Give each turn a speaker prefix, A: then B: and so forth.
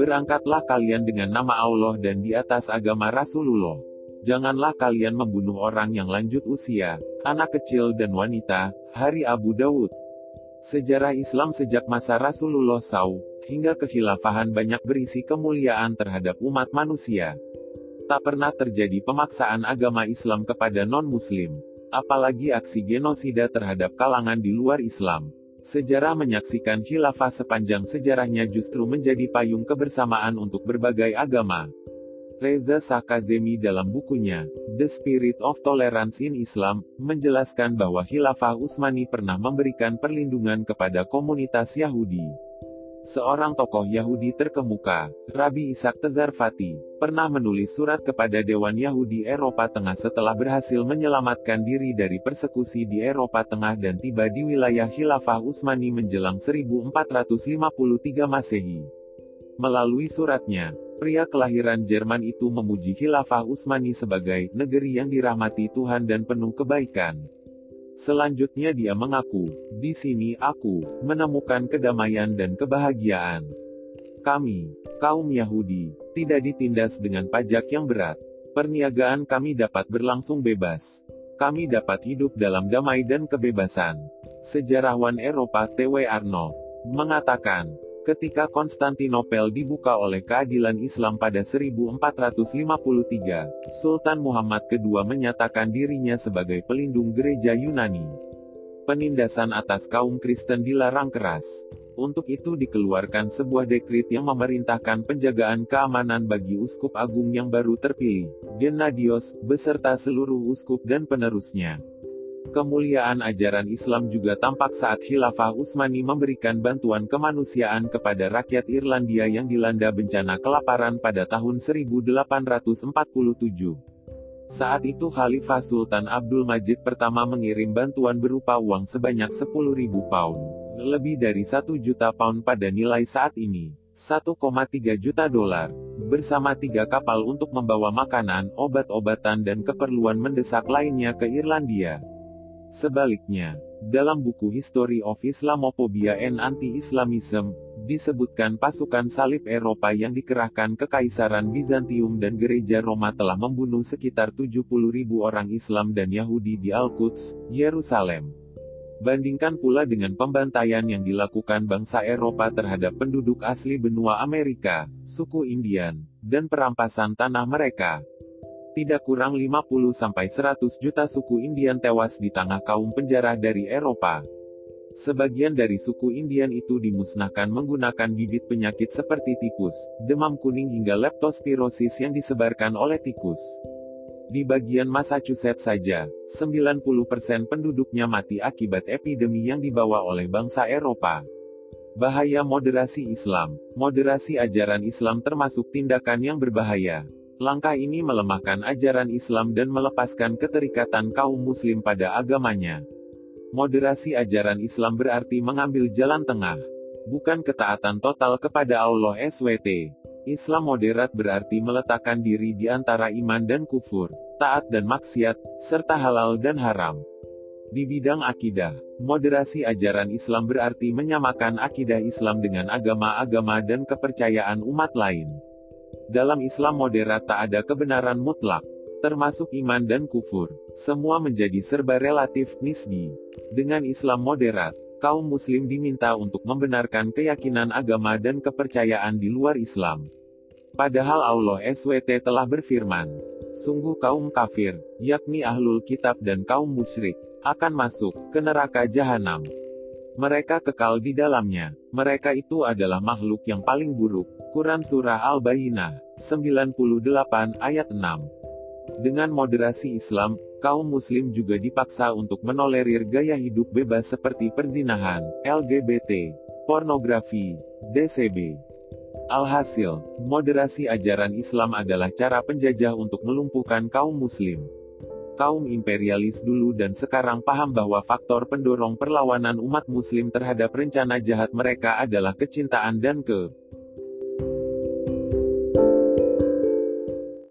A: Berangkatlah kalian dengan nama Allah dan di atas agama Rasulullah. Janganlah kalian membunuh orang yang lanjut usia, anak kecil dan wanita. Hari Abu Dawud. Sejarah Islam sejak masa Rasulullah SAW, hingga kekhilafahan banyak berisi kemuliaan terhadap umat manusia. Tak pernah terjadi pemaksaan agama Islam kepada non-muslim. Apalagi aksi genosida terhadap kalangan di luar Islam. Sejarah menyaksikan khilafah sepanjang sejarahnya justru menjadi payung kebersamaan untuk berbagai agama. Reza Sakazemi dalam bukunya, The Spirit of Tolerance in Islam, menjelaskan bahwa khilafah Utsmani pernah memberikan perlindungan kepada komunitas Yahudi. Seorang tokoh Yahudi terkemuka, Rabi Ishak Tezarfati, pernah menulis surat kepada Dewan Yahudi Eropa Tengah setelah berhasil menyelamatkan diri dari persekusi di Eropa Tengah dan tiba di wilayah Khilafah Utsmani menjelang 1453 Masehi. Melalui suratnya, pria kelahiran Jerman itu memuji Khilafah Utsmani sebagai negeri yang dirahmati Tuhan dan penuh kebaikan. Selanjutnya dia mengaku, di sini aku menemukan kedamaian dan kebahagiaan. Kami, kaum Yahudi, tidak ditindas dengan pajak yang berat. Perniagaan kami dapat berlangsung bebas. Kami dapat hidup dalam damai dan kebebasan. Sejarawan Eropa T.W. Arnold mengatakan, Ketika Konstantinopel dibuka oleh keadilan Islam pada 1453, Sultan Muhammad II menyatakan dirinya sebagai pelindung gereja Yunani. Penindasan atas kaum Kristen dilarang keras. Untuk itu dikeluarkan sebuah dekrit yang memerintahkan penjagaan keamanan bagi uskup agung yang baru terpilih, Gennadios, beserta seluruh uskup dan penerusnya. Kemuliaan ajaran Islam juga tampak saat Khilafah Utsmani memberikan bantuan kemanusiaan kepada rakyat Irlandia yang dilanda bencana kelaparan pada tahun 1847. Saat itu Khalifah Sultan Abdul Majid pertama mengirim bantuan berupa uang sebanyak 10.000 pound, lebih dari 1 juta pound pada nilai saat ini, 1,3 juta dolar, bersama tiga kapal untuk membawa makanan, obat-obatan dan keperluan mendesak lainnya ke Irlandia. Sebaliknya, dalam buku History of Islamophobia and Anti-Islamism, disebutkan pasukan salib Eropa yang dikerahkan ke Kaisaran Bizantium dan Gereja Roma telah membunuh sekitar 70.000 orang Islam dan Yahudi di Al-Quds, Yerusalem. Bandingkan pula dengan pembantaian yang dilakukan bangsa Eropa terhadap penduduk asli benua Amerika, suku Indian, dan perampasan tanah mereka. Tidak kurang 50-100 juta suku Indian tewas di tangan kaum penjara dari Eropa. Sebagian dari suku Indian itu dimusnahkan menggunakan bibit penyakit seperti tipus, demam kuning hingga leptospirosis yang disebarkan oleh tikus. Di bagian Massachusetts saja, 90% penduduknya mati akibat epidemi yang dibawa oleh bangsa Eropa. Bahaya moderasi Islam Moderasi ajaran Islam termasuk tindakan yang berbahaya. Langkah ini melemahkan ajaran Islam dan melepaskan keterikatan kaum muslim pada agamanya. Moderasi ajaran Islam berarti mengambil jalan tengah. Bukan ketaatan total kepada Allah SWT. Islam moderat berarti meletakkan diri di antara iman dan kufur, taat dan maksiat, serta halal dan haram. Di bidang akidah, moderasi ajaran Islam berarti menyamakan akidah Islam dengan agama-agama dan kepercayaan umat lain. Dalam Islam moderat tak ada kebenaran mutlak, termasuk iman dan kufur. Semua menjadi serba relatif, nisbi. Dengan Islam moderat, kaum muslim diminta untuk membenarkan keyakinan agama dan kepercayaan di luar Islam. Padahal Allah SWT telah berfirman, Sungguh kaum kafir, yakni ahlul kitab dan kaum musyrik, akan masuk ke neraka jahanam. Mereka kekal di dalamnya. Mereka itu adalah makhluk yang paling buruk. Quran Surah Al-Bayyinah, 98 ayat 6. Dengan moderasi Islam, kaum muslim juga dipaksa untuk menolerir gaya hidup bebas seperti perzinahan, LGBT, pornografi, DCB. Alhasil, moderasi ajaran Islam adalah cara penjajah untuk melumpuhkan kaum muslim kaum imperialis dulu dan sekarang paham bahwa faktor pendorong perlawanan umat muslim terhadap rencana jahat mereka adalah kecintaan dan ke